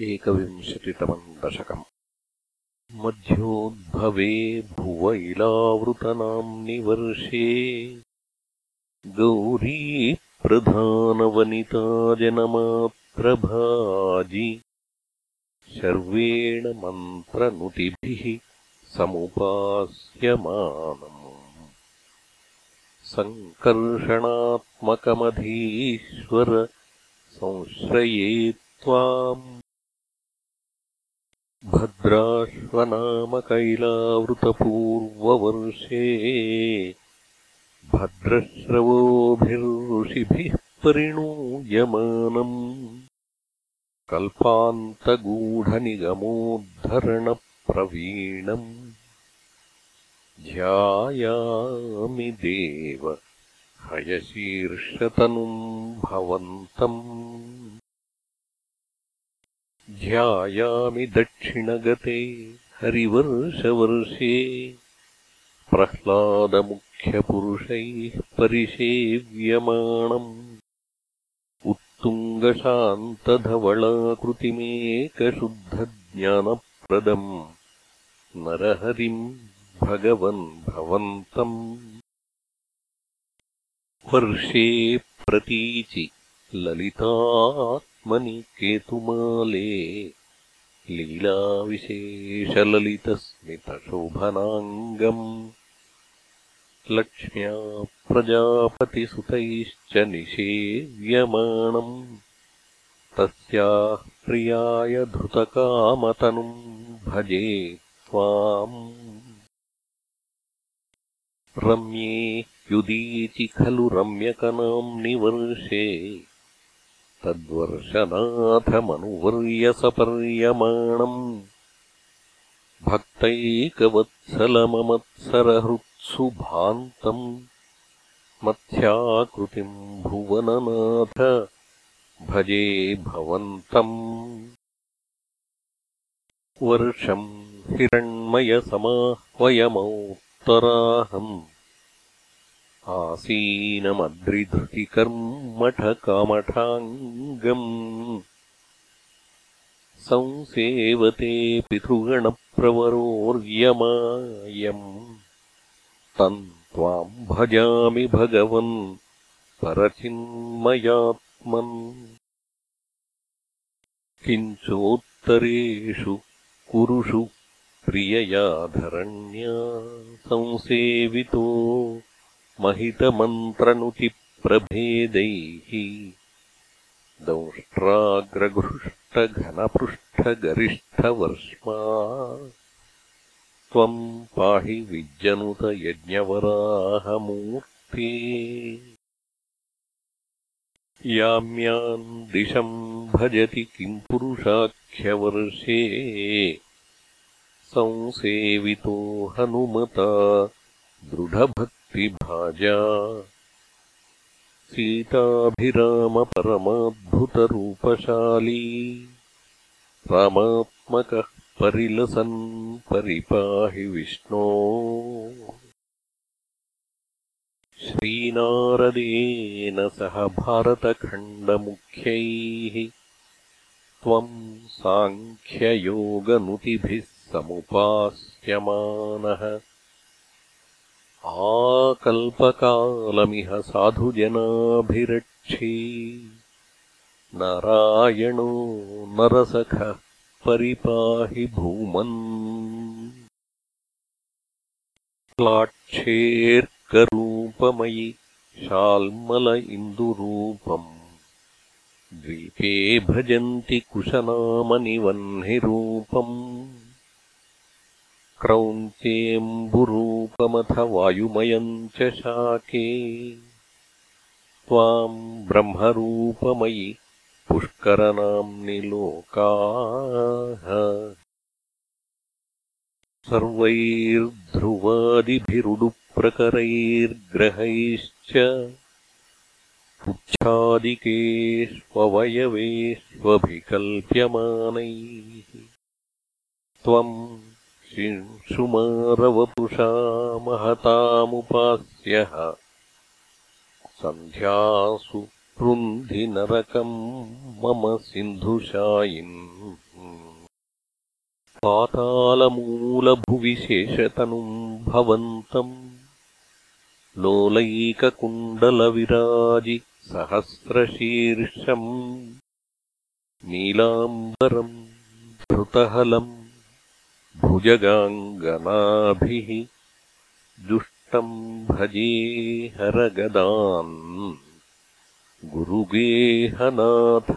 एकविंशतितमम् दशकम्। मध्योद्भवे भुव इलावृतनाम्नि वर्षे गौरीप्रधानवनिताजनमात्रभाजि शर्वेण मन्त्रनुतिभिः समुपास्यमानम्। सङ्कर्षणात्मकमधीश्वर संश्रये त्वाम् भद्राश्वनामकैलावृतपूर्ववर्षे भद्रश्रवोभिर्ऋषिभिः परिणूयमानम् कल्पान्तगूढनिगमोद्धरणप्रवीणम् ध्यायामि देव हयशीर्षतनुम् भवन्तम् ध्यायामि दक्षिणगते हरिवर्षवर्षे। प्रह्लादमुख्यपुरुषैः परिसेव्यमाणम्। उत्तुङ्गशान्तधवलाकृतिमेकशुद्धज्ञानप्रदम्। नरहरिम् भगवन् भवन्तम्। वर्षे प्रतीचि ललिता मनि केतुमाले लीलाविशेषललितस्मितशोभनाङ्गम् लक्ष्म्या प्रजापतिसुतैश्च निषेव्यमाणम् तस्याः प्रियाय धृतकामतनुम् भजे त्वाम्। रम्ये युदीचि खलु रम्यकनाम्निवर्षे तद्वर्षनाथमनुवर्यसपर्यमाणम् भक्तैकवत्सलममत्सरहृत्सु भान्तम् मत्स्याकृतिम् भुवननाथ भजे भवन्तम् वर्षम् हिरण्मयसमाह्वयमोत्तराहम् आसीनमद्रिधृतिकर्मठकामठाङ्गम् संसेवते पितृगणप्रवरोर्यमायम् तम् त्वाम् भजामि भगवन् परचिन्मयात्मन्। किञ्चोत्तरेषु कुरुषु प्रियया धरण्या संसेवितो महितमन्त्रनुतिप्रभेदैः दंष्ट्राग्रघृष्टघनपृष्ठगरिष्ठवर्ष्मा त्वम् पाहि विज्जनुतयज्ञवराहमूर्ते याम्याम् दिशम् भजति किम् पुरुषाख्यवर्षे। संसेवितो हनुमता दृढभक्ति भाजा सीताभिरामपरमाद्भुतरूपशाली। रामात्मकः परिलसन् परिपाहि विष्णो। श्रीनारदेन सह भारतखण्डमुख्यैः। त्वम् साङ्ख्ययोगनुतिभिः समुपास्यमानः आकल्पकालमिह साधुजनाभिरक्षे नारायणो नरसखः परिपाहि भूमन्। लाक्षेऽर्करूपमयि शाल्मल इन्दुरूपम्। द्वीपे भजन्ति कुशनामनिवह्निरूपम् क्रौञ्चेऽम्बुरूपमथ वायुमयम् च शाके। त्वाम् ब्रह्मरूपमयि पुष्करनाम्नि लोकाः सर्वैर्ध्रुवादिभिरुडुप्रकरैर्ग्रहैश्च पुच्छादिकेष्ववयवेष्वभिकल्प्यमानैः त्वम् शिंशुमारवपुषा महतामुपास्यः सन्ध्यासु रुन्धि नरकम् मम सिन्धुशायिन्। पातालमूलभुविशेषतनुम् भवन्तम् लोलैककुण्डलविराजि सहस्रशीर्षम्। नीलाम्बरम् धृतहलम् भुजगाङ्गनाभिः दुष्टम् भजे हरगदान्। गुरुगेहनाथ